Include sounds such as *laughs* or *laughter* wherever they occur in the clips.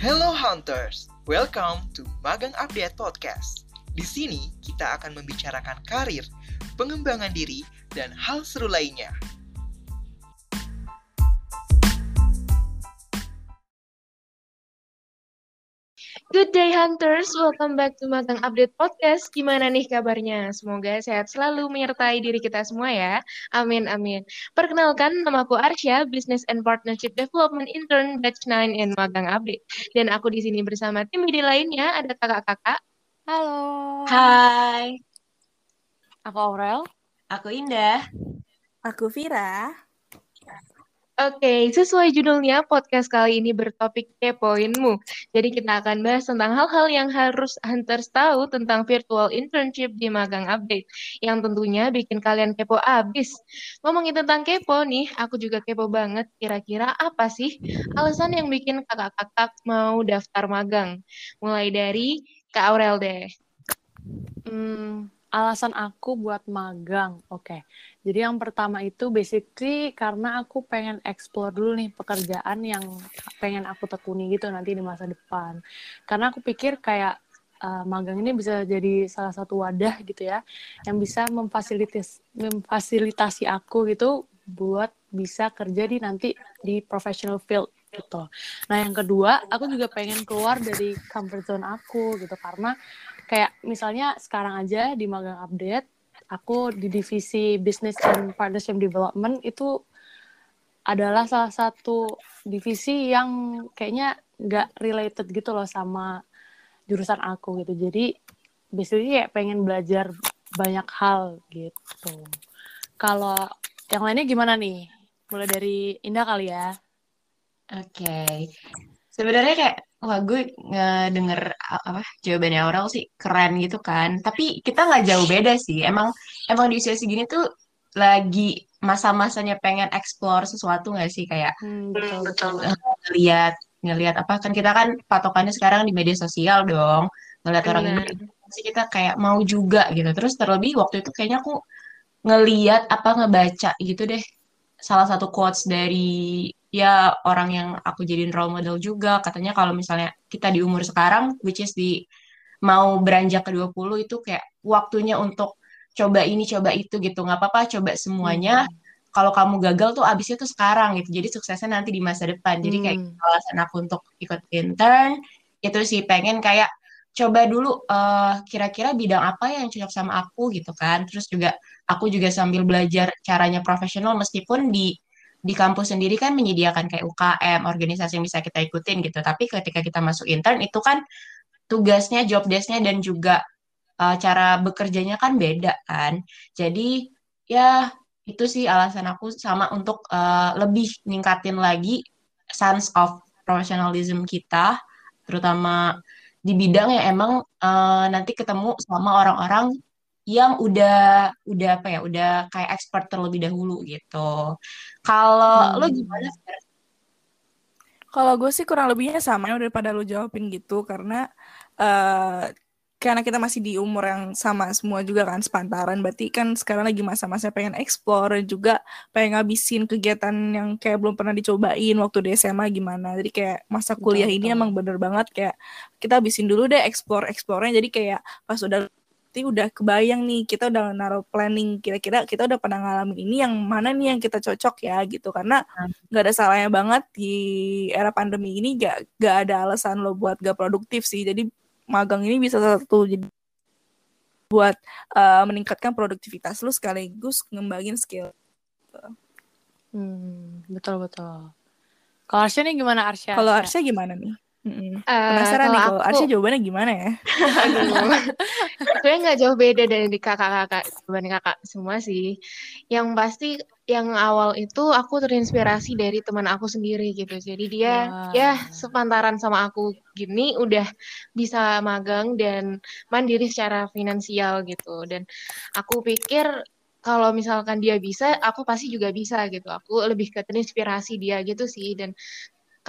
Hello Hunters, welcome to Magang Update Podcast. Di sini kita akan membicarakan karir, pengembangan diri, dan hal seru lainnya. Good day Hunters, welcome back to Magang Update Podcast. Gimana nih kabarnya? Semoga sehat selalu menyertai diri kita semua ya. Amin, amin. Perkenalkan, nama aku Arsya, Business and Partnership Development Intern Batch 9 in Magang Update. Dan aku di sini bersama tim media lainnya, ada kakak-kakak. Halo. Hai, Aku Aurel. aku Indah. Aku Vira. Oke, sesuai judulnya, podcast kali ini bertopik kepoinmu. Jadi kita akan bahas tentang hal-hal yang harus Hunters tahu tentang virtual internship di Magang Update. Yang tentunya bikin kalian kepo abis. Ngomongin tentang kepo nih, aku juga kepo banget. Kira-kira apa sih alasan yang bikin kakak-kakak mau daftar magang? Mulai dari Kak Aurel deh. Hmm, alasan aku buat magang. Oke. Jadi yang pertama itu basically karena aku pengen explore dulu nih pekerjaan yang pengen aku tekuni gitu nanti di masa depan. Karena aku pikir kayak uh, magang ini bisa jadi salah satu wadah gitu ya yang bisa memfasilitas memfasilitasi aku gitu buat bisa kerja di nanti di professional field gitu. Nah, yang kedua, aku juga pengen keluar dari comfort zone aku gitu karena kayak misalnya sekarang aja di magang update aku di divisi business and partnership development itu adalah salah satu divisi yang kayaknya nggak related gitu loh sama jurusan aku gitu. Jadi basically kayak pengen belajar banyak hal gitu. Kalau yang lainnya gimana nih? Mulai dari Indah kali ya. Oke. Sebenarnya kayak wah gue ngedenger apa jawabannya Aurel sih keren gitu kan. Tapi kita nggak jauh beda sih. Emang emang di usia segini tuh lagi masa-masanya pengen explore sesuatu nggak sih kayak hmm, betul betul eh, ngeliat apa kan kita kan patokannya sekarang di media sosial dong ngeliat orang pasti kita kayak mau juga gitu. Terus terlebih waktu itu kayaknya aku ngeliat apa ngebaca gitu deh salah satu quotes dari ya orang yang aku jadiin role model juga. Katanya kalau misalnya kita di umur sekarang which is di mau beranjak ke 20 itu kayak waktunya untuk coba ini coba itu gitu. Nggak apa-apa coba semuanya. Hmm. kalau kamu gagal tuh abisnya tuh sekarang gitu. Jadi suksesnya nanti di masa depan. Jadi kayak Hmm. alasan aku untuk ikut intern itu sih pengen kayak coba dulu eh, kira-kira bidang apa yang cocok sama aku gitu kan. Terus juga aku juga sambil belajar caranya profesional meskipun di di kampus sendiri kan menyediakan kayak UKM organisasi yang bisa kita ikutin gitu tapi ketika kita masuk intern itu kan tugasnya job desk-nya dan juga eh, cara bekerjanya kan beda kan jadi ya itu sih alasan aku sama untuk eh, lebih ningkatin lagi sense of professionalism kita terutama di bidang yang emang eh, nanti ketemu sama orang-orang yang udah udah apa ya udah kayak expert terlebih dahulu gitu. Kalau lo Hmm. gimana? Fer? Kalau gue sih kurang lebihnya sama ya daripada lu jawabin gitu karena eh karena kita masih di umur yang sama semua juga kan sepantaran berarti kan sekarang lagi masa-masa pengen explore juga pengen ngabisin kegiatan yang kayak belum pernah dicobain waktu di SMA gimana jadi kayak masa Betul, kuliah ini betul. emang bener banget kayak kita habisin dulu deh explore explore-nya jadi kayak pas udah nanti udah kebayang nih kita udah naruh planning kira-kira kita udah pernah ngalamin ini yang mana nih yang kita cocok ya gitu karena nggak ada salahnya banget di era pandemi ini gak, gak ada alasan lo buat gak produktif sih jadi magang ini bisa satu jadi buat eh, meningkatkan produktivitas lo sekaligus ngembangin skill Hmm, betul betul. Kalau Arsya nih gimana Arsya? kalau? Arsya gimana nih Mm-mm. Eh, penasaran nih kalau aku- Arsya jawabannya gimana ya sebenarnya nggak jauh beda dari kakak-kakak dibanding kakak semua sih. Yang pasti yang awal itu aku terinspirasi dari teman aku sendiri gitu. Jadi dia Wah. ya sepantaran sama aku gini udah bisa magang dan mandiri secara finansial gitu. Dan aku pikir kalau misalkan dia bisa, aku pasti juga bisa gitu. Aku lebih ke terinspirasi dia gitu sih. Dan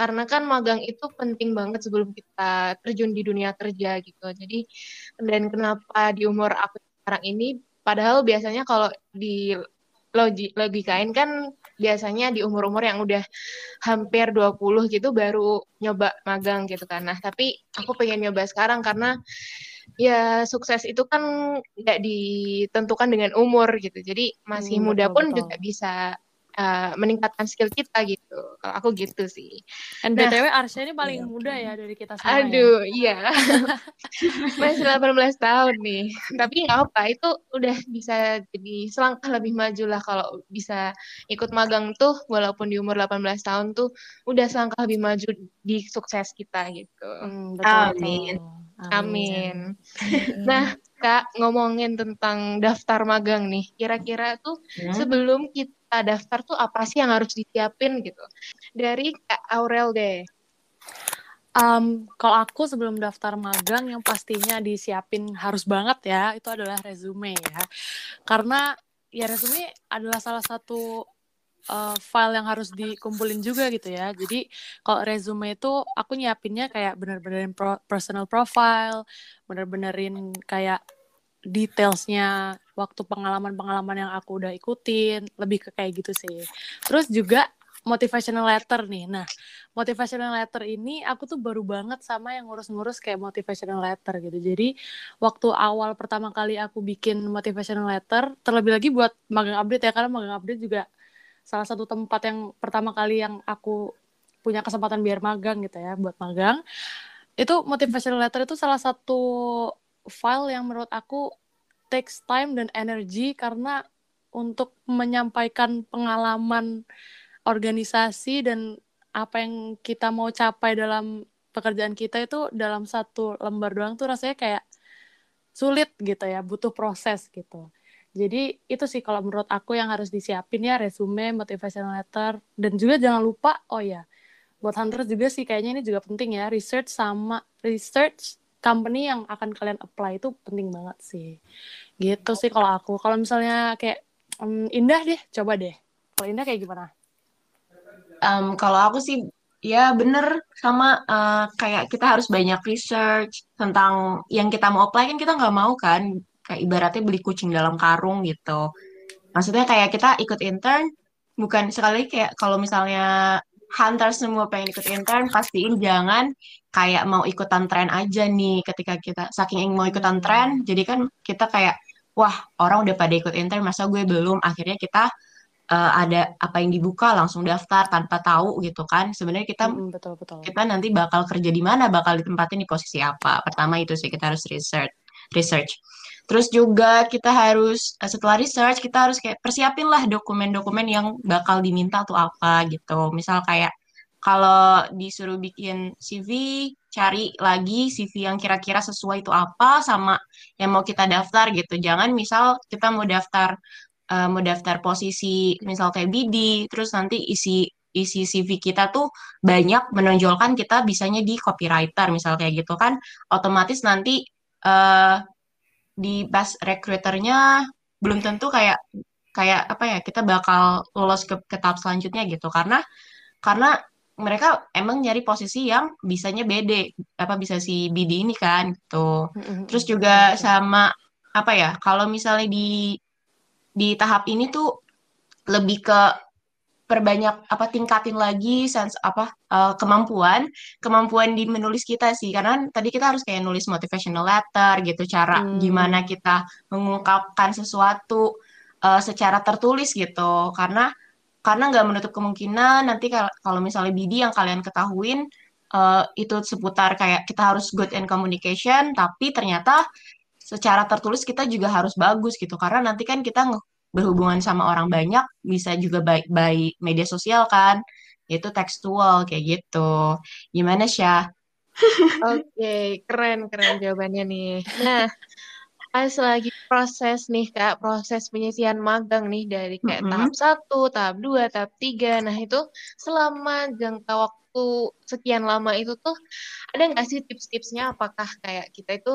karena kan magang itu penting banget sebelum kita terjun di dunia kerja gitu. Jadi dan kenapa di umur aku sekarang ini, padahal biasanya kalau di logi logikain kan biasanya di umur-umur yang udah hampir 20 gitu baru nyoba magang gitu kan. Nah, tapi aku pengen nyoba sekarang karena ya sukses itu kan nggak ditentukan dengan umur gitu. Jadi masih Hmm, muda betul, pun betul. juga bisa uh, meningkatkan skill kita gitu. Kalau aku gitu sih. And Nah. BTW Arsya ini paling oke. muda ya dari kita semua ya. Aduh, iya. *laughs* Masih 18 tahun nih. Tapi nggak apa, itu udah bisa jadi selangkah lebih maju lah kalau bisa ikut magang tuh walaupun di umur 18 tahun tuh udah selangkah lebih maju di sukses kita gitu. Hmm, betul, Amin. betul. Amin. Nah, Kak, ngomongin tentang daftar magang nih. Kira-kira tuh Hmm. sebelum kita daftar tuh apa sih yang harus disiapin gitu? Dari Kak Aurel deh. Um, kalau aku sebelum daftar magang yang pastinya disiapin harus banget ya itu adalah resume ya karena ya resume adalah salah satu uh, file yang harus dikumpulin juga gitu ya jadi kalau resume itu aku nyiapinnya kayak bener-benerin pro- personal profile bener-benerin kayak detailsnya waktu pengalaman-pengalaman yang aku udah ikutin lebih ke kayak gitu sih terus juga motivational letter nih nah motivational letter ini aku tuh baru banget sama yang ngurus-ngurus kayak motivational letter gitu. Jadi waktu awal pertama kali aku bikin motivational letter, terlebih lagi buat magang update ya karena magang update juga salah satu tempat yang pertama kali yang aku punya kesempatan biar magang gitu ya buat magang. Itu motivational letter itu salah satu file yang menurut aku takes time dan energy karena untuk menyampaikan pengalaman organisasi dan apa yang kita mau capai dalam pekerjaan kita itu dalam satu lembar doang tuh rasanya kayak sulit gitu ya, butuh proses gitu. Jadi itu sih kalau menurut aku yang harus disiapin ya resume, motivational letter, dan juga jangan lupa, oh ya, buat hunters juga sih kayaknya ini juga penting ya, research sama research company yang akan kalian apply itu penting banget sih. Gitu sih kalau aku. Kalau misalnya kayak hmm, Indah deh, coba deh. Kalau Indah kayak gimana? Em, kalau aku sih ya bener sama eh, kayak kita harus banyak research tentang yang kita mau apply kan kita nggak mau kan kayak ibaratnya beli kucing dalam karung gitu. Maksudnya kayak kita ikut intern bukan sekali kayak kalau misalnya hunter semua pengen ikut intern pastiin jangan kayak mau ikutan tren aja nih ketika kita saking ingin mau ikutan tren jadi kan kita kayak wah orang udah pada ikut intern masa gue belum? Akhirnya kita eh, ada apa yang dibuka langsung daftar tanpa tahu gitu kan. Sebenarnya kita Mm-mm, betul betul. kita nanti bakal kerja di mana bakal ditempatin di posisi apa. Pertama itu sih kita harus research research terus juga kita harus eh, setelah research kita harus kayak persiapin lah dokumen-dokumen yang bakal diminta tuh apa gitu. Misal kayak kalau disuruh bikin CV cari lagi CV yang kira-kira sesuai itu apa sama yang mau kita daftar gitu. Jangan misal kita mau daftar eh, mau daftar posisi misal kayak BD terus nanti isi isi CV kita tuh banyak menonjolkan kita bisanya di copywriter misal kayak gitu kan. Otomatis nanti eh di pas recruiternya belum tentu kayak kayak apa ya kita bakal lolos ke, ke tahap selanjutnya gitu. Karena karena mereka emang nyari posisi yang bisanya BD apa bisa si BD ini kan gitu. Terus juga sama apa ya kalau misalnya di di tahap ini tuh lebih ke perbanyak apa tingkatin lagi sense apa eh, kemampuan kemampuan di menulis kita sih. Karena tadi kita harus kayak nulis motivational letter gitu cara Hmm. gimana kita mengungkapkan sesuatu eh, secara tertulis gitu. Karena karena nggak menutup kemungkinan nanti kal- kalau misalnya BD yang kalian ketahuin eh, itu seputar kayak kita harus good in communication tapi ternyata secara tertulis kita juga harus bagus gitu. Karena nanti kan kita berhubungan sama orang banyak bisa juga baik by media sosial kan itu tekstual kayak gitu gimana Syah? Oke, keren keren jawabannya nih. Nah, pas lagi proses nih Kak, proses penyisian magang nih dari kayak Mm-mm. tahap satu, tahap dua, tahap tiga. Nah, itu selama jangka waktu sekian lama itu tuh ada nggak sih tips-tipsnya? Apakah kayak kita itu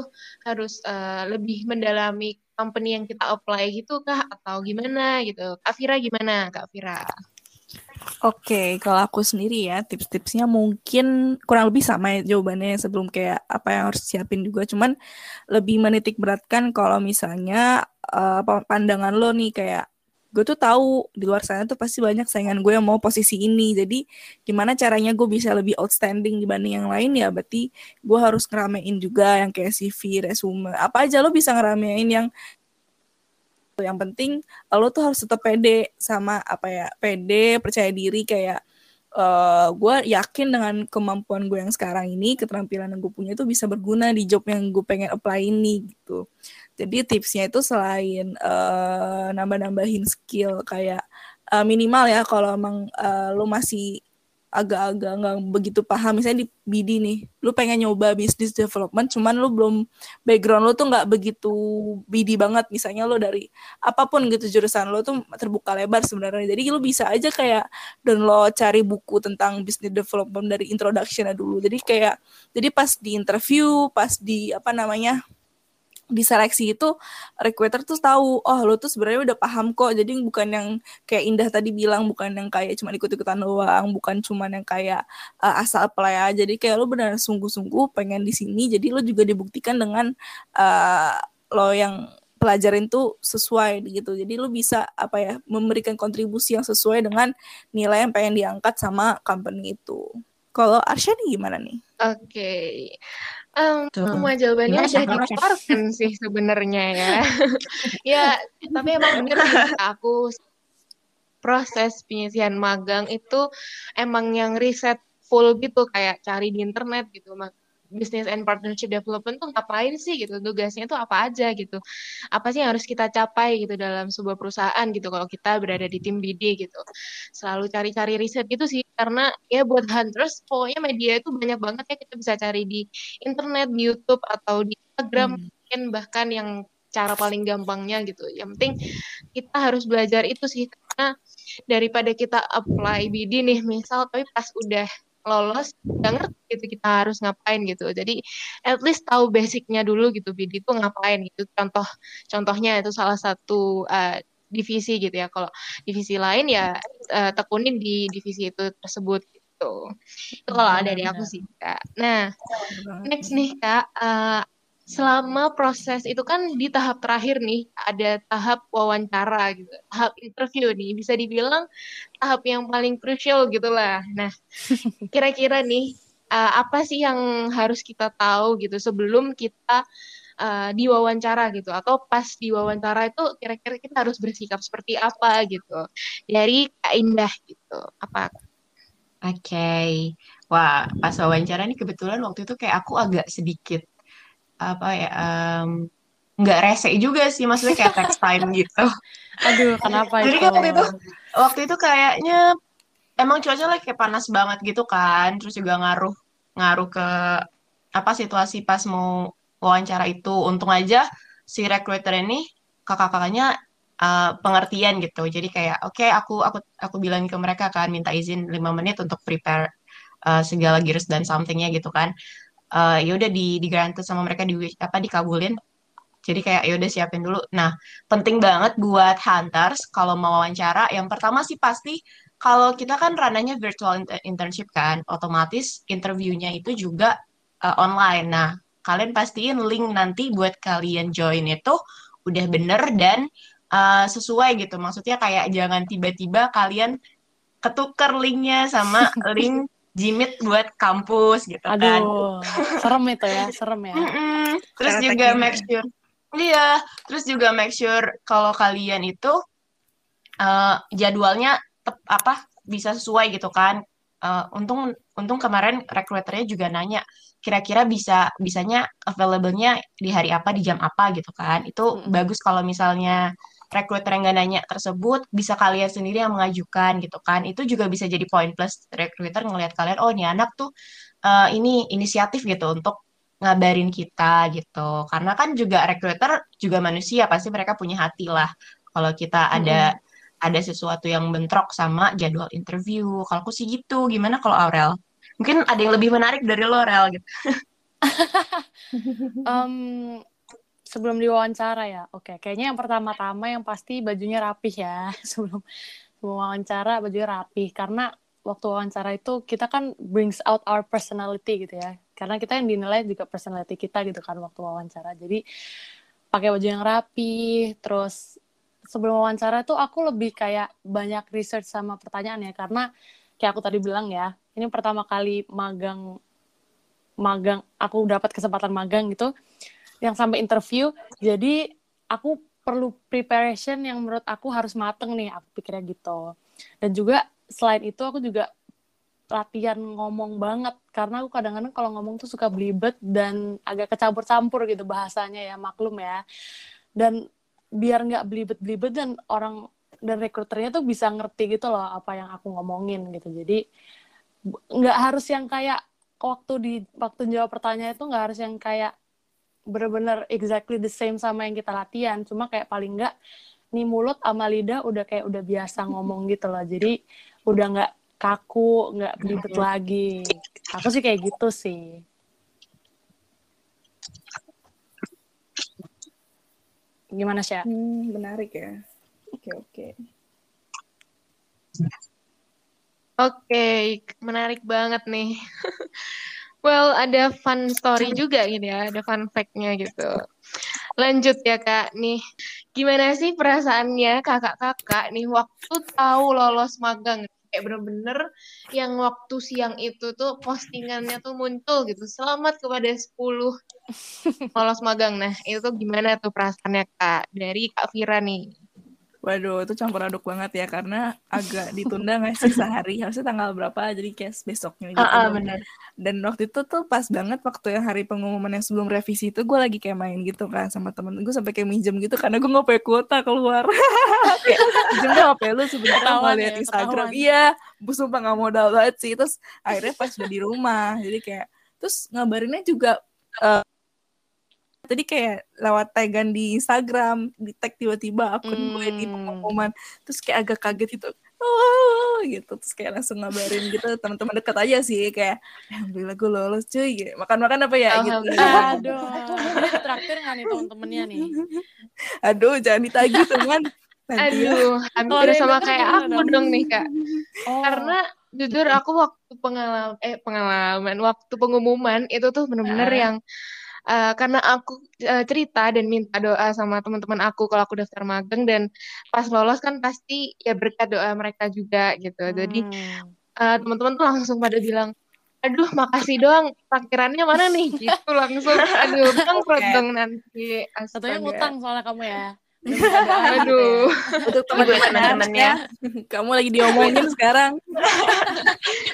harus eh, lebih mendalami company yang kita apply gitu kah? Atau gimana gitu? Kak Vira gimana, Kak Vira? Oke, kalau aku sendiri ya, tips-tipsnya mungkin kurang lebih sama ya jawabannya sebelum kayak apa yang harus siapin juga. Cuman lebih menitik beratkan kalau misalnya apa, pandangan lo nih kayak gue tuh tahu di luar sana tuh pasti banyak saingan gue yang mau posisi ini. Jadi gimana caranya gue bisa lebih outstanding dibanding yang lain? Ya berarti gue harus ngeramein juga yang kayak CV resume apa aja lo bisa ngeramein yang yang penting lo tuh harus tetap pede sama apa ya pede percaya diri kayak uh, gue yakin dengan kemampuan gue yang sekarang ini keterampilan yang gue punya itu bisa berguna di job yang gue pengen apply ini gitu jadi tipsnya itu selain uh, nambah-nambahin skill kayak uh, minimal ya kalau emang uh, lo masih agak-agak nggak begitu paham misalnya di BD nih lu pengen nyoba bisnis development cuman lu belum background lu tuh nggak begitu BD banget. Misalnya lu dari apa pun gitu jurusan lu tuh terbuka lebar sebenarnya. Jadi lu bisa aja kayak download cari buku tentang bisnis development dari introduction dulu. Jadi kayak jadi pas di interview pas di apa namanya di seleksi itu recruiter tuh tahu oh lo tuh sebenarnya udah paham kok jadi bukan yang kayak Indah tadi bilang bukan yang kayak cuma ikut-ikutan doang bukan cuma yang kayak uh, asal apply aja jadi kayak lo benar sungguh-sungguh pengen di sini jadi lo juga dibuktikan dengan uh, lo yang pelajarin tuh sesuai gitu jadi lo bisa apa ya memberikan kontribusi yang sesuai dengan nilai yang pengen diangkat sama company itu kalau Arsya nih gimana nih? Oke, okay. Um, semua jawabannya udah dikeluarkan sih sebenarnya ya. *laughs* ya, tapi emang bener sih aku proses penyisian magang itu emang yang riset full gitu kayak cari di internet gitu business and partnership development tuh ngapain sih gitu tugasnya tuh apa aja gitu apa sih yang harus kita capai gitu dalam sebuah perusahaan gitu kalau kita berada di tim BD gitu selalu cari-cari riset gitu sih karena ya buat hunters pokoknya media itu banyak banget ya kita bisa cari di internet di YouTube atau di Instagram hmm. mungkin bahkan yang cara paling gampangnya gitu. Yang penting kita harus belajar itu sih karena daripada kita apply BD nih misal tapi pas udah lolos nggak ngerti gitu kita harus ngapain gitu. Jadi at least tahu basicnya dulu gitu BD itu ngapain gitu. Contoh contohnya itu salah satu uh, divisi gitu ya. Kalau divisi lain ya uh, tekunin di divisi itu tersebut gitu. Itu kalau dari aku sih kak. Nah next nih kak. Uh, selama proses itu kan di tahap terakhir nih ada tahap wawancara gitu tahap interview nih bisa dibilang tahap yang paling krusial gitulah nah *laughs* kira-kira nih uh, apa sih yang harus kita tahu gitu sebelum kita uh, diwawancara gitu? Atau pas diwawancara itu kira-kira kita harus bersikap seperti apa gitu? Dari Kak Indah gitu apa? Oke, okay. wah pas wawancara nih kebetulan waktu itu kayak aku agak sedikit apa ya um, nggak rese juga sih maksudnya kayak text time *laughs* gitu. Aduh, kenapa Jadi kan waktu itu waktu itu kayaknya emang cuaca lagi kayak panas banget gitu kan, terus juga ngaruh ngaruh ke apa situasi pas mau wawancara itu. Untung aja si recruiter ini kakak-kakaknya uh, pengertian gitu. Jadi kayak oke okay, aku aku aku bilang ke mereka kan minta izin lima menit untuk prepare uh, segala gears dan somethingnya gitu kan uh, ya udah di di granted sama mereka di apa dikabulin. Jadi kayak ya udah siapin dulu. Nah penting banget buat hunters kalau mau wawancara yang pertama sih pasti kalau kita kan rananya virtual internship kan otomatis interviewnya itu juga uh, online. Nah kalian pastiin link nanti buat kalian join itu udah bener dan uh, sesuai gitu. Maksudnya kayak jangan tiba-tiba kalian ketuker linknya sama *laughs* link jimit buat kampus gitu kan. Aduh, serem itu ya, serem ya. Terus Cara juga make sure, iya, terus juga make sure kalau kalian itu uh, jadwalnya tep, apa bisa sesuai gitu kan. Uh, untung untung kemarin recruiternya juga nanya kira-kira bisa bisanya available-nya di hari apa di jam apa gitu kan. Itu hmm. bagus kalau misalnya recruiter yang gak nanya tersebut bisa kalian sendiri yang mengajukan gitu kan. Itu juga bisa jadi poin plus recruiter ngelihat kalian oh ini anak tuh uh, ini inisiatif gitu untuk ngabarin kita gitu. Karena kan juga recruiter juga manusia pasti mereka punya hati lah. Kalau kita ada hmm. ada sesuatu yang bentrok sama jadwal interview. Kalau aku sih gitu. Gimana kalau Aurel? Mungkin ada yang lebih menarik dari lo Aurel gitu. *laughs* Um, sebelum diwawancara ya. Oke, kayaknya yang pertama-tama yang pasti bajunya rapih ya. *laughs* sebelum wawancara bajunya rapih karena waktu wawancara itu kita kan brings out our personality gitu ya. Karena kita yang dinilai juga personality kita gitu kan waktu wawancara. Jadi pakai baju yang rapi, terus sebelum wawancara tuh aku lebih kayak banyak research sama pertanyaan ya karena kayak aku tadi bilang ya ini pertama kali magang magang aku dapat kesempatan magang gitu yang sampai interview. Jadi aku perlu preparation yang menurut aku harus mateng nih aku pikirnya gitu. Dan juga selain itu aku juga latihan ngomong banget. Karena aku kadang-kadang kalau ngomong tuh suka belibet dan agak kecampur-campur gitu bahasanya ya maklum ya. Dan biar nggak belibet-belibet dan orang dan rekruternya tuh bisa ngerti gitu loh apa yang aku ngomongin gitu. Jadi nggak harus yang kayak waktu di waktu jawab pertanyaan itu nggak harus yang kayak bener-bener exactly the same sama yang kita latihan cuma kayak paling nggak nih mulut sama lidah udah kayak udah biasa ngomong gitu loh jadi udah nggak kaku nggak belibet lagi aku sih kayak gitu sih gimana sih Hmm, menarik ya. Oke, oke. Oke, menarik banget nih. *laughs* well, ada fun story juga gitu ya, ada fun fact-nya gitu. Lanjut ya Kak, nih gimana sih perasaannya kakak-kakak nih waktu tahu lolos magang? Kayak bener-bener yang waktu siang itu tuh postingannya tuh muncul gitu. Selamat kepada 10 lolos magang. Nah, itu gimana tuh perasaannya Kak? Dari Kak Vira nih. Waduh, itu campur aduk banget ya karena agak ditunda nggak sih sehari? Harusnya tanggal berapa? Jadi kayak besoknya gitu. Ah, Dan- bener. Dan waktu itu tuh pas banget waktu yang hari pengumuman yang sebelum revisi itu gue lagi kayak main gitu kan sama temen gue sampai kayak minjem gitu karena gue nggak punya kuota keluar. *laughs* minjem dong HP lu sebentar mau lihat ya, Instagram. Iya, gue sumpah nggak modal banget sih. Terus akhirnya pas udah di rumah, jadi kayak terus ngabarinnya juga eh, tadi kayak lewat tagan di Instagram, di tag tiba-tiba akun gue di Hmm. pengumuman, terus kayak agak kaget gitu, oh gitu, terus kayak langsung ngabarin gitu teman-teman dekat aja sih kayak, alhamdulillah gue lolos cuy, gitu. makan-makan apa ya gitu. Aduh traktir nggak nih temen-temennya nih *laughs* Aduh jangan ditagih teman. Nanti ya. Aduh, hampir ada yang sama denger kayak aku dong? dong nih Kak. oh. Karena jujur aku waktu pengalaman eh pengalaman waktu pengumuman itu tuh bener-bener Ah. yang eh, karena aku eh, cerita dan minta doa sama teman-teman aku kalau aku daftar magang dan pas lolos kan pasti ya berkat doa mereka juga gitu. Jadi Hmm. eh, teman-teman tuh langsung pada bilang Aduh, makasih doang. Parkirannya mana nih? *laughs* Gitu langsung. Aduh, bangkrut Oke. dong nanti. Satunya ngutang soalnya kamu ya. *laughs* Aduh. Untuk teman-temannya, Arsya, *laughs* kamu lagi diomongin sekarang.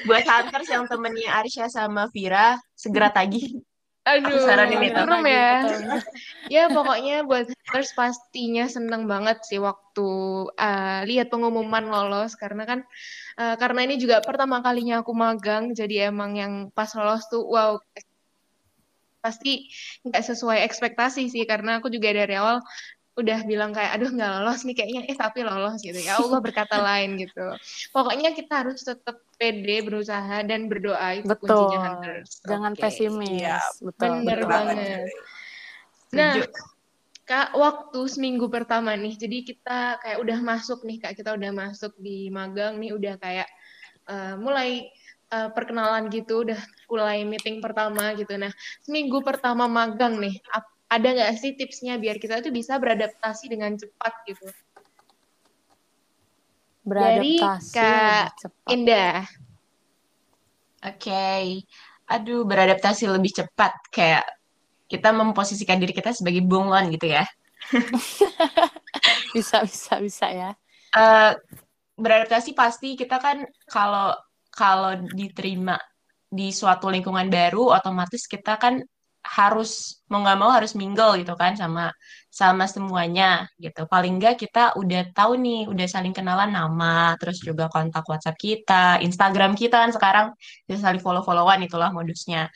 buat hunters yang temennya Arsya sama Vira, segera tagih. Aduh, Aku saranin itu. serem ya. Betul. *laughs* Ya pokoknya buat haters pastinya seneng banget sih waktu uh, lihat pengumuman lolos karena kan uh, karena ini juga pertama kalinya aku magang jadi emang yang pas lolos tuh wow pasti nggak sesuai ekspektasi sih karena aku juga dari awal udah bilang kayak aduh nggak lolos nih kayaknya eh tapi lolos gitu ya Allah berkata lain gitu pokoknya kita harus tetap pede berusaha dan berdoa itu Betul. kuncinya hunters Jangan Oke. pesimis. Iya, Betul. bener betul. banget Nah. Kak, waktu seminggu pertama nih, jadi kita kayak udah masuk nih, Kak, kita udah masuk di magang nih, udah kayak eh, mulai eh, perkenalan gitu, udah mulai meeting pertama gitu. Nah, seminggu pertama magang nih, ap- ada nggak sih tipsnya biar kita tuh bisa beradaptasi dengan cepat gitu? Beradaptasi Kak lebih cepat. Indah. Oke. Aduh, beradaptasi lebih cepat. Kayak kita memposisikan diri kita sebagai bunglon gitu ya. *laughs* Bisa, bisa, bisa ya. Eh, beradaptasi pasti kita kan kalau kalau diterima di suatu lingkungan baru, otomatis kita kan harus mau nggak mau harus mingle gitu kan sama sama semuanya gitu. Paling nggak kita udah tahu nih, udah saling kenalan nama, terus juga kontak WhatsApp kita, Instagram kita kan sekarang bisa saling follow-followan itulah modusnya.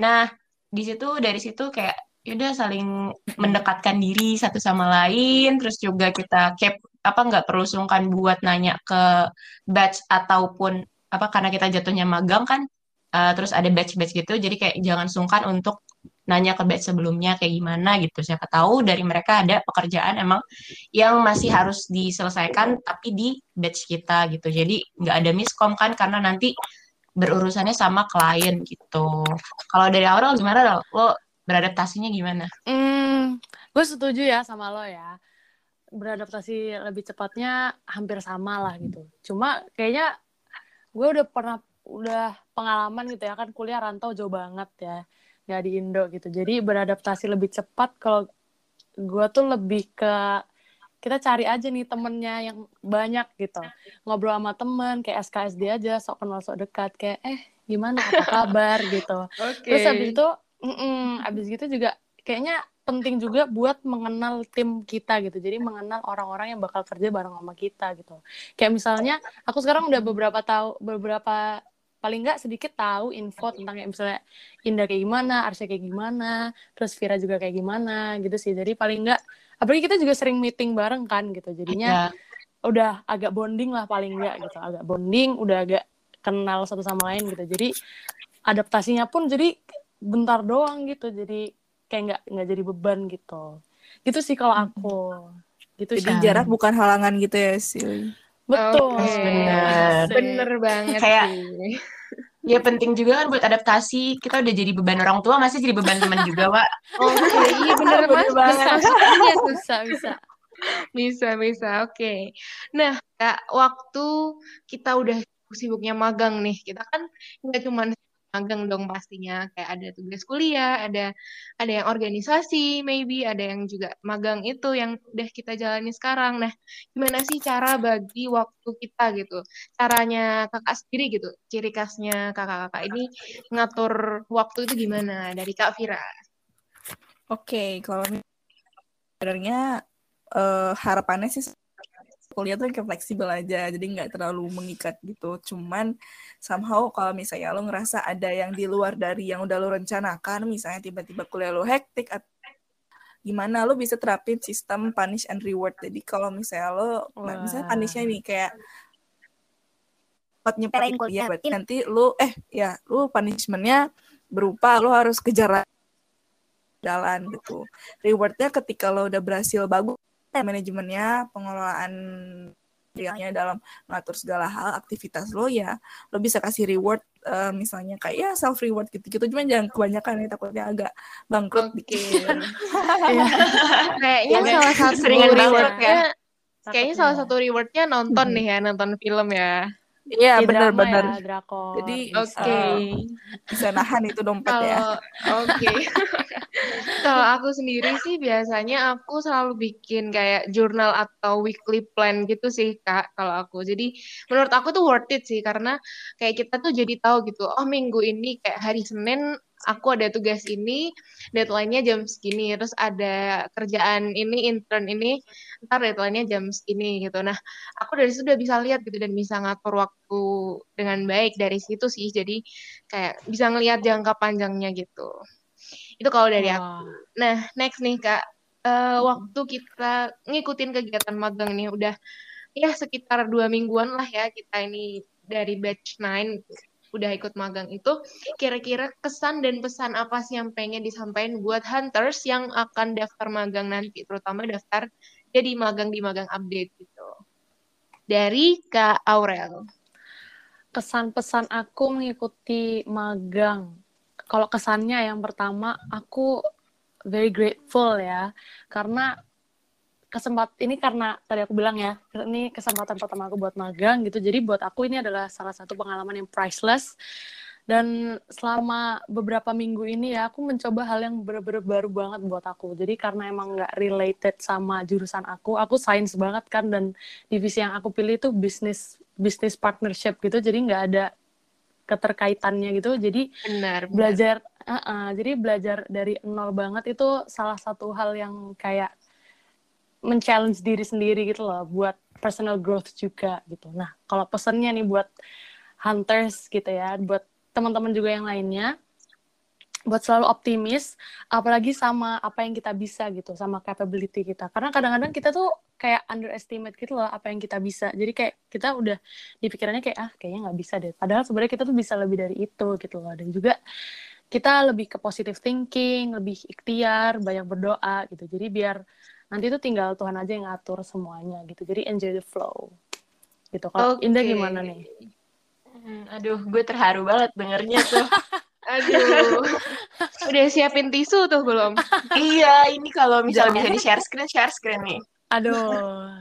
Nah, di situ dari situ kayak yaudah saling mendekatkan diri satu sama lain, terus juga kita keep apa nggak perlu sungkan buat nanya ke batch ataupun apa karena kita jatuhnya magang kan uh, terus ada batch-batch gitu jadi kayak jangan sungkan untuk nanya ke batch sebelumnya kayak gimana gitu. Siapa tahu dari mereka ada pekerjaan emang yang masih harus diselesaikan tapi di batch kita gitu. Jadi nggak ada miskom kan karena nanti berurusannya sama klien gitu. Kalau dari awal gimana lo, lo beradaptasinya gimana? Hmm, gue setuju ya sama lo ya. beradaptasi lebih cepatnya hampir sama lah gitu. Cuma kayaknya gue udah pernah udah pengalaman gitu ya kan kuliah rantau jauh banget ya nggak di Indo gitu. Jadi beradaptasi lebih cepat. Kalau gue tuh lebih ke kita cari aja nih temennya yang banyak gitu. Ngobrol sama temen kayak SKSD aja sok kenal sok dekat. Kayak eh gimana? Apa kabar? gitu. Oke. terus habis itu mm habis gitu juga kayaknya penting juga buat mengenal tim kita gitu. Jadi mengenal orang-orang yang bakal kerja bareng sama kita gitu. Kayak misalnya aku sekarang udah beberapa tahu beberapa paling nggak sedikit tahu info tentang kayak misalnya Indah kayak gimana, Arsya kayak gimana, terus Vira juga kayak gimana gitu sih. Jadi paling nggak, apalagi kita juga sering meeting bareng kan gitu. Jadinya Ya. udah agak bonding lah paling nggak gitu, agak bonding, udah agak kenal satu sama lain gitu. Jadi adaptasinya pun jadi bentar doang gitu. Jadi kayak nggak nggak jadi beban gitu. Gitu sih kalau aku. Gitu Jadi Shan. jarak bukan halangan gitu ya sih. Betul. Oke. Bener. Bener banget Kayak- sih. Ya penting juga kan buat adaptasi. Kita udah jadi beban orang tua, masih jadi beban teman juga, Wak. Oke, iya bener mas. banget. Bisa, iya, bisa bisa. bisa, bisa. Oke. Nah, Kak, waktu kita udah sibuknya magang nih, kita kan nggak cuma magang dong pastinya. Kayak ada tugas kuliah, ada ada yang organisasi, maybe ada yang juga magang itu yang udah kita jalani sekarang. Nah, gimana sih cara bagi waktu kita gitu? Caranya kakak sendiri gitu, ciri khasnya kakak-kakak ini ngatur waktu itu gimana? Dari Kak Vira. Oke, kalau sebenarnya eh, harapannya sih kuliah tuh kayak fleksibel aja, jadi nggak terlalu mengikat gitu. Cuman somehow kalau misalnya lo ngerasa ada yang di luar dari yang udah lo rencanakan, misalnya tiba-tiba kuliah lo hektik atau gimana lo bisa terapin sistem punish and reward. Jadi kalau misalnya lo, nah, misalnya Wah. punishnya nih kayak buat nyepelin kuliah, berarti nanti lo, eh ya, lo punishmentnya berupa lo harus kejar jalan gitu. Rewardnya ketika lo udah berhasil bagus manajemennya, pengelolaan dirinya dalam mengatur segala hal aktivitas lo ya lo bisa kasih reward eh, misalnya kayak ya self reward gitu-gitu cuman jangan kebanyakan ya takutnya agak bangkrut dikit. *laughs* Iya. Kayaknya Agak salah satu keseringan bangkrut rewardnya, kayaknya salah satu rewardnya nonton Mhm. nih ya, nonton film ya. Iya benar-benar ya. Jadi, Oke. Eh, bisa nahan itu dompet ya. Oke. *laughs* Kalau aku sendiri sih biasanya aku selalu bikin kayak jurnal atau weekly plan gitu sih Kak kalau aku. Jadi menurut aku tuh worth it sih karena kayak kita tuh jadi tahu gitu. Oh minggu ini kayak hari Senin aku ada tugas ini, deadline-nya jam segini, terus ada kerjaan ini, intern ini, ntar deadline-nya jam segini gitu. Nah, aku dari situ udah bisa lihat gitu dan bisa ngatur waktu dengan baik dari situ sih. Jadi kayak bisa ngelihat jangka panjangnya gitu. Itu kalau dari aku. Wah. Nah, next nih Kak. Eh, waktu kita ngikutin kegiatan magang nih udah ya sekitar dua mingguan lah ya kita ini dari batch 9 udah ikut magang itu kira-kira kesan dan pesan apa sih yang pengen disampaikan buat hunters yang akan daftar magang nanti terutama daftar jadi magang di magang update gitu dari Kak Aurel kesan-pesan aku mengikuti magang. Kalau kesannya yang pertama, aku very grateful ya, karena kesempat ini karena tadi aku bilang ya, ini kesempatan pertama aku buat magang gitu. Jadi buat aku ini adalah salah satu pengalaman yang priceless. Dan selama beberapa minggu ini ya, aku mencoba hal yang bener-bener baru banget buat aku. Jadi karena emang nggak related sama jurusan aku, aku sains banget kan, dan divisi yang aku pilih itu bisnis bisnis partnership gitu jadi nggak ada keterkaitannya gitu jadi benar benar. belajar uh-uh, jadi belajar dari nol banget itu salah satu hal yang kayak men-challenge diri sendiri gitu loh buat personal growth juga gitu nah kalau pesennya nih buat hunters gitu ya buat teman-teman juga yang lainnya buat selalu optimis apalagi sama apa yang kita bisa gitu sama capability kita. Karena kadang-kadang kita tuh kayak underestimate gitu loh apa yang kita bisa. Jadi kayak kita udah di pikirannya kayak ah kayaknya nggak bisa deh. Padahal sebenarnya kita tuh bisa lebih dari itu gitu loh. Dan juga kita lebih ke positive thinking lebih ikhtiar banyak berdoa gitu. Jadi biar nanti tuh tinggal Tuhan aja yang ngatur semuanya gitu. Jadi enjoy the flow gitu. Kalau Oke. Indah gimana nih? Hmm, aduh, gue terharu banget dengernya tuh. *laughs* aduh *laughs* udah siapin tisu tuh belum iya, ini kalau misalnya bisa di share screen, share screen nih. Aduh. *laughs*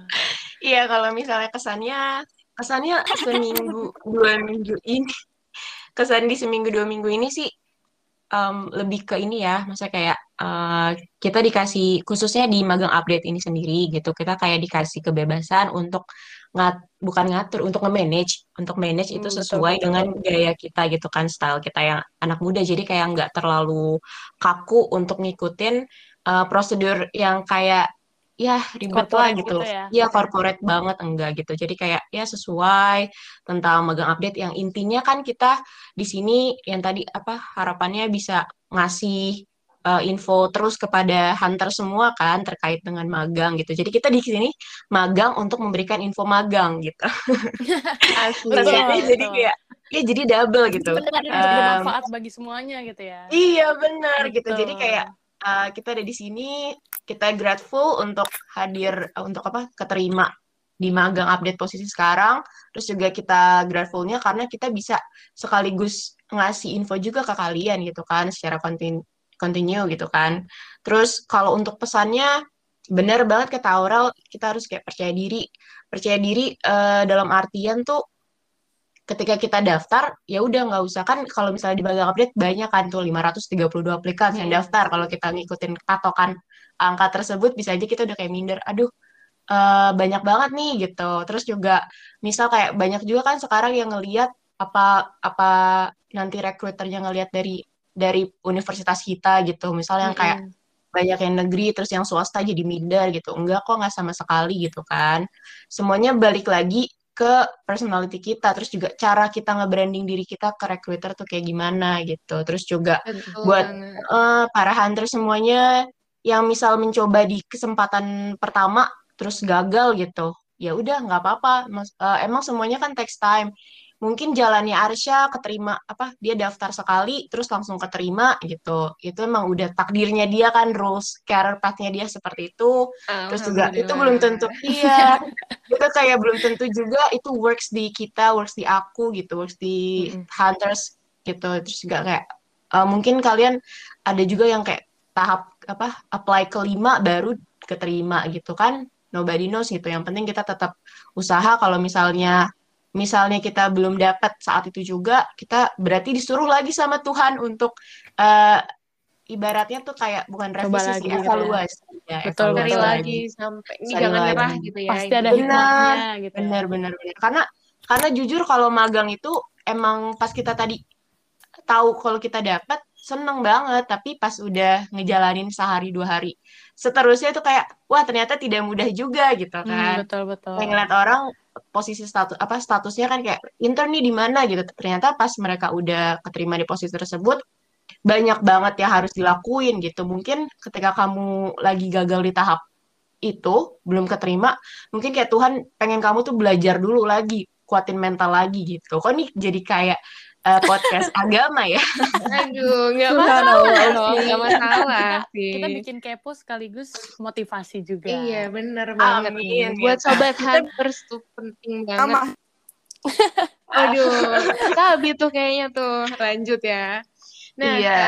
Iya, kalau misalnya kesannya, kesannya seminggu, dua minggu ini, kesan di seminggu, dua minggu ini sih um, lebih ke ini ya, masa kayak uh, kita dikasih, khususnya di magang update ini sendiri gitu, kita kayak dikasih kebebasan untuk ngat, bukan ngatur, untuk nge-manage, untuk manage itu Hmm, betul, sesuai betul. dengan gaya kita gitu kan, style kita yang anak muda, jadi kayak nggak terlalu kaku untuk ngikutin uh, prosedur yang kayak ya ribet lah gitu. gitu ya. Iya corporate banget enggak gitu. Jadi kayak ya sesuai tentang magang update yang intinya kan kita di sini yang tadi apa harapannya bisa ngasih uh, info terus kepada hunter semua kan terkait dengan magang gitu. Jadi kita di sini magang untuk memberikan info magang gitu. *laughs* Jadi kayak ya jadi double gitu. Benar, Um, bermanfaat bagi semuanya gitu ya. Iya benar gitu. Betul. Jadi kayak uh, kita ada di sini, kita grateful untuk hadir uh, untuk apa keterima di magang update posisi sekarang. Terus juga kita gratefulnya karena kita bisa sekaligus ngasih info juga ke kalian gitu kan secara kontin continue gitu kan. Terus kalau untuk pesannya benar banget kata Aurel, kita harus kayak percaya diri. Percaya diri uh, dalam artian tuh ketika kita daftar ya udah nggak usah kan kalau misalnya di magang update banyak kan tuh 532 aplikan yang Hmm. daftar kalau kita ngikutin patokan angka tersebut bisa aja kita udah kayak minder aduh eh, banyak banget nih gitu terus juga misal kayak banyak juga kan sekarang yang ngelihat apa apa nanti rekruternya ngelihat dari dari universitas kita gitu. Misal yang kayak Mm-mm. banyak yang negeri terus yang swasta jadi minder gitu. Enggak kok nggak sama sekali gitu kan. Semuanya balik lagi ke personality kita terus juga cara kita nge-branding diri kita ke recruiter tuh kayak gimana gitu. Terus juga Betul buat banget. eh, para hunter semuanya yang misal mencoba di kesempatan pertama terus gagal gitu ya udah nggak apa-apa. Mas- eh, emang semuanya kan takes time mungkin jalannya Arsya keterima apa dia daftar sekali terus langsung keterima gitu. Itu emang udah takdirnya dia kan rules career path-nya dia seperti itu. Terus juga itu belum tentu iya. *laughs* Itu kayak belum tentu juga itu works di kita works di aku gitu works di Mm-mm. hunters gitu. Terus juga kayak eh, mungkin kalian ada juga yang kayak tahap apa apply kelima baru keterima gitu kan. Nobody knows gitu. Yang penting kita tetap usaha. Kalau misalnya misalnya kita belum dapat saat itu juga kita berarti disuruh lagi sama Tuhan untuk eh, ibaratnya tuh kayak bukan revisi sih gitu ya. evaluasi ya Betul, evaluasi Cari betul. lagi sampai ini jangan lagi. nyerah gitu ya. Pasti ada Benar. hikmahnya gitu ya. Benar, benar, benar. Karena karena jujur kalau magang itu emang pas kita tadi tahu kalau kita dapat seneng banget, tapi pas udah ngejalanin sehari dua hari, seterusnya itu kayak wah ternyata tidak mudah juga gitu Hmm, kan. betul betul. Kayak ngeliat orang posisi status apa statusnya kan kayak intern nih di mana gitu. Ternyata pas mereka udah keterima di posisi tersebut banyak banget yang harus dilakuin gitu. Mungkin ketika kamu lagi gagal di tahap itu belum keterima mungkin kayak Tuhan pengen kamu tuh belajar dulu lagi kuatin mental lagi gitu kok nih jadi kayak eh, podcast *laughs* agama ya Aduh, nggak masalah loh, nggak masalah *laughs* Kita, sih. kita bikin kepo sekaligus motivasi juga. Iya, bener banget Amin, ya Buat sobat hunters tuh penting banget. Sama *laughs* Aduh, Sabi tuh kayaknya tuh. Lanjut ya. Nah, iya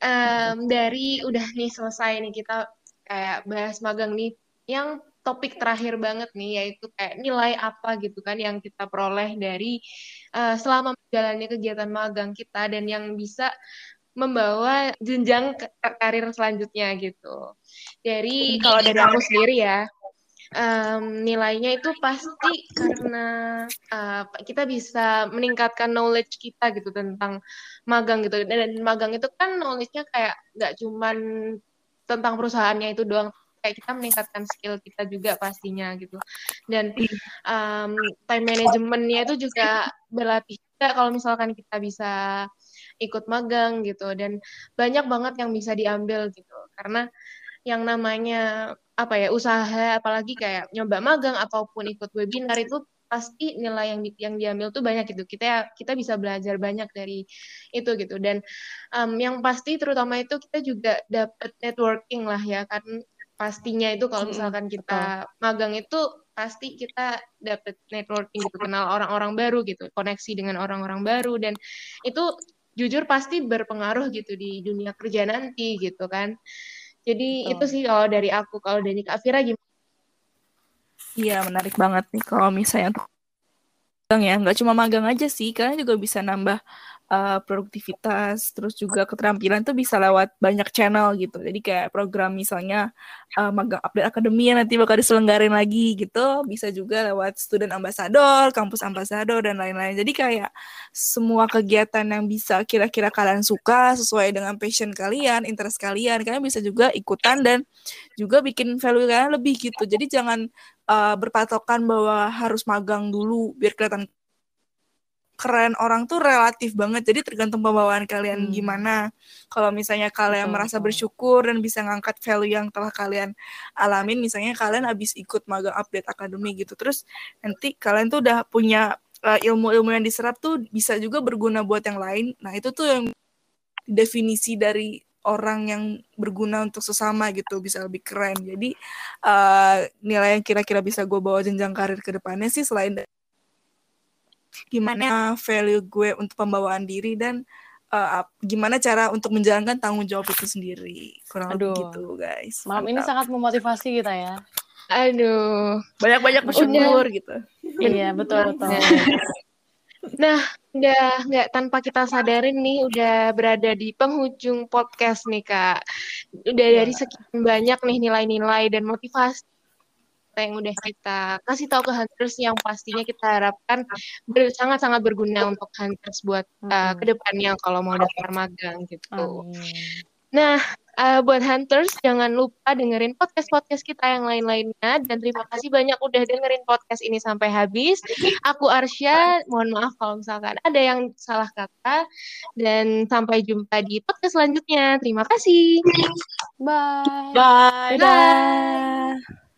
em, dari udah nih selesai nih kita kayak bahas magang nih. Yang topik terakhir banget nih yaitu kayak nilai apa gitu kan yang kita peroleh dari eh, selama menjalani kegiatan magang kita dan yang bisa membawa jenjang karir selanjutnya gitu. Dari kalau dari aku sendiri ya, em, nilainya itu pasti karena eh, kita bisa meningkatkan knowledge kita gitu tentang magang gitu. Dan, dan magang itu kan knowledge-nya kayak nggak cuman tentang perusahaannya itu doang, kayak kita meningkatkan skill kita juga pastinya gitu. Dan em, time management-nya itu juga berlatih juga kalau misalkan kita bisa ikut magang gitu. Dan banyak banget yang bisa diambil gitu. Karena yang namanya apa ya usaha apalagi kayak nyoba magang ataupun ikut webinar itu pasti nilai yang yang diambil tuh banyak gitu. Kita kita bisa belajar banyak dari itu gitu. Dan em, yang pasti terutama itu kita juga dapat networking lah ya kan pastinya itu kalau misalkan kita magang itu pasti kita dapat networking gitu kenal orang-orang baru gitu koneksi dengan orang-orang baru dan itu jujur pasti berpengaruh gitu di dunia kerja nanti gitu kan jadi Betul. itu sih kalau dari aku kalau dari Kak Fira gimana Iya, menarik banget nih kalau misalnya untuk magang ya. Nggak cuma magang aja sih, kalian juga bisa nambah uh, produktivitas, terus juga keterampilan tuh bisa lewat banyak channel gitu. Jadi kayak program misalnya uh, magang update akademi yang nanti bakal diselenggarin lagi gitu, bisa juga lewat student ambassador, kampus ambassador dan lain-lain. Jadi kayak semua kegiatan yang bisa kira-kira kalian suka sesuai dengan passion kalian, interest kalian, kalian bisa juga ikutan dan juga bikin value kalian lebih gitu. Jadi jangan uh, berpatokan bahwa harus magang dulu biar kelihatan keren orang tuh relatif banget. Jadi tergantung pembawaan kalian hmm. gimana. Kalau misalnya kalian betul, merasa bersyukur dan bisa ngangkat value yang telah kalian alamin, misalnya kalian habis ikut magang update akademi gitu. Terus nanti kalian tuh udah punya uh, ilmu-ilmu yang diserap tuh bisa juga berguna buat yang lain. Nah, itu tuh yang definisi dari orang yang berguna untuk sesama gitu bisa lebih keren jadi uh, nilai yang kira-kira bisa gue bawa jenjang karir ke depannya sih selain gimana value gue untuk pembawaan diri dan uh, gimana cara untuk menjalankan tanggung jawab itu sendiri. Kurang Aduh. lebih gitu guys. Malam Mantap. ini sangat memotivasi kita ya. Aduh. Banyak-banyak bersyukur gitu. Iya betul betul. Nah, udah nggak tanpa kita sadarin nih udah berada di penghujung podcast nih kak. Udah dari iya. sekian banyak nih nilai-nilai dan motivasi yang udah kita kasih tahu ke hunters yang pastinya kita harapkan sangat-sangat berguna untuk hunters buat uh, eh, ke depannya kalau mau daftar magang gitu. Nah, uh, buat hunters jangan lupa dengerin podcast-podcast kita yang lain-lainnya dan terima kasih banyak udah dengerin podcast ini sampai habis. Aku Arsya, mohon maaf kalau misalkan ada yang salah kata dan sampai jumpa di podcast selanjutnya. Terima kasih. Bye. Bye. Bye. Bye.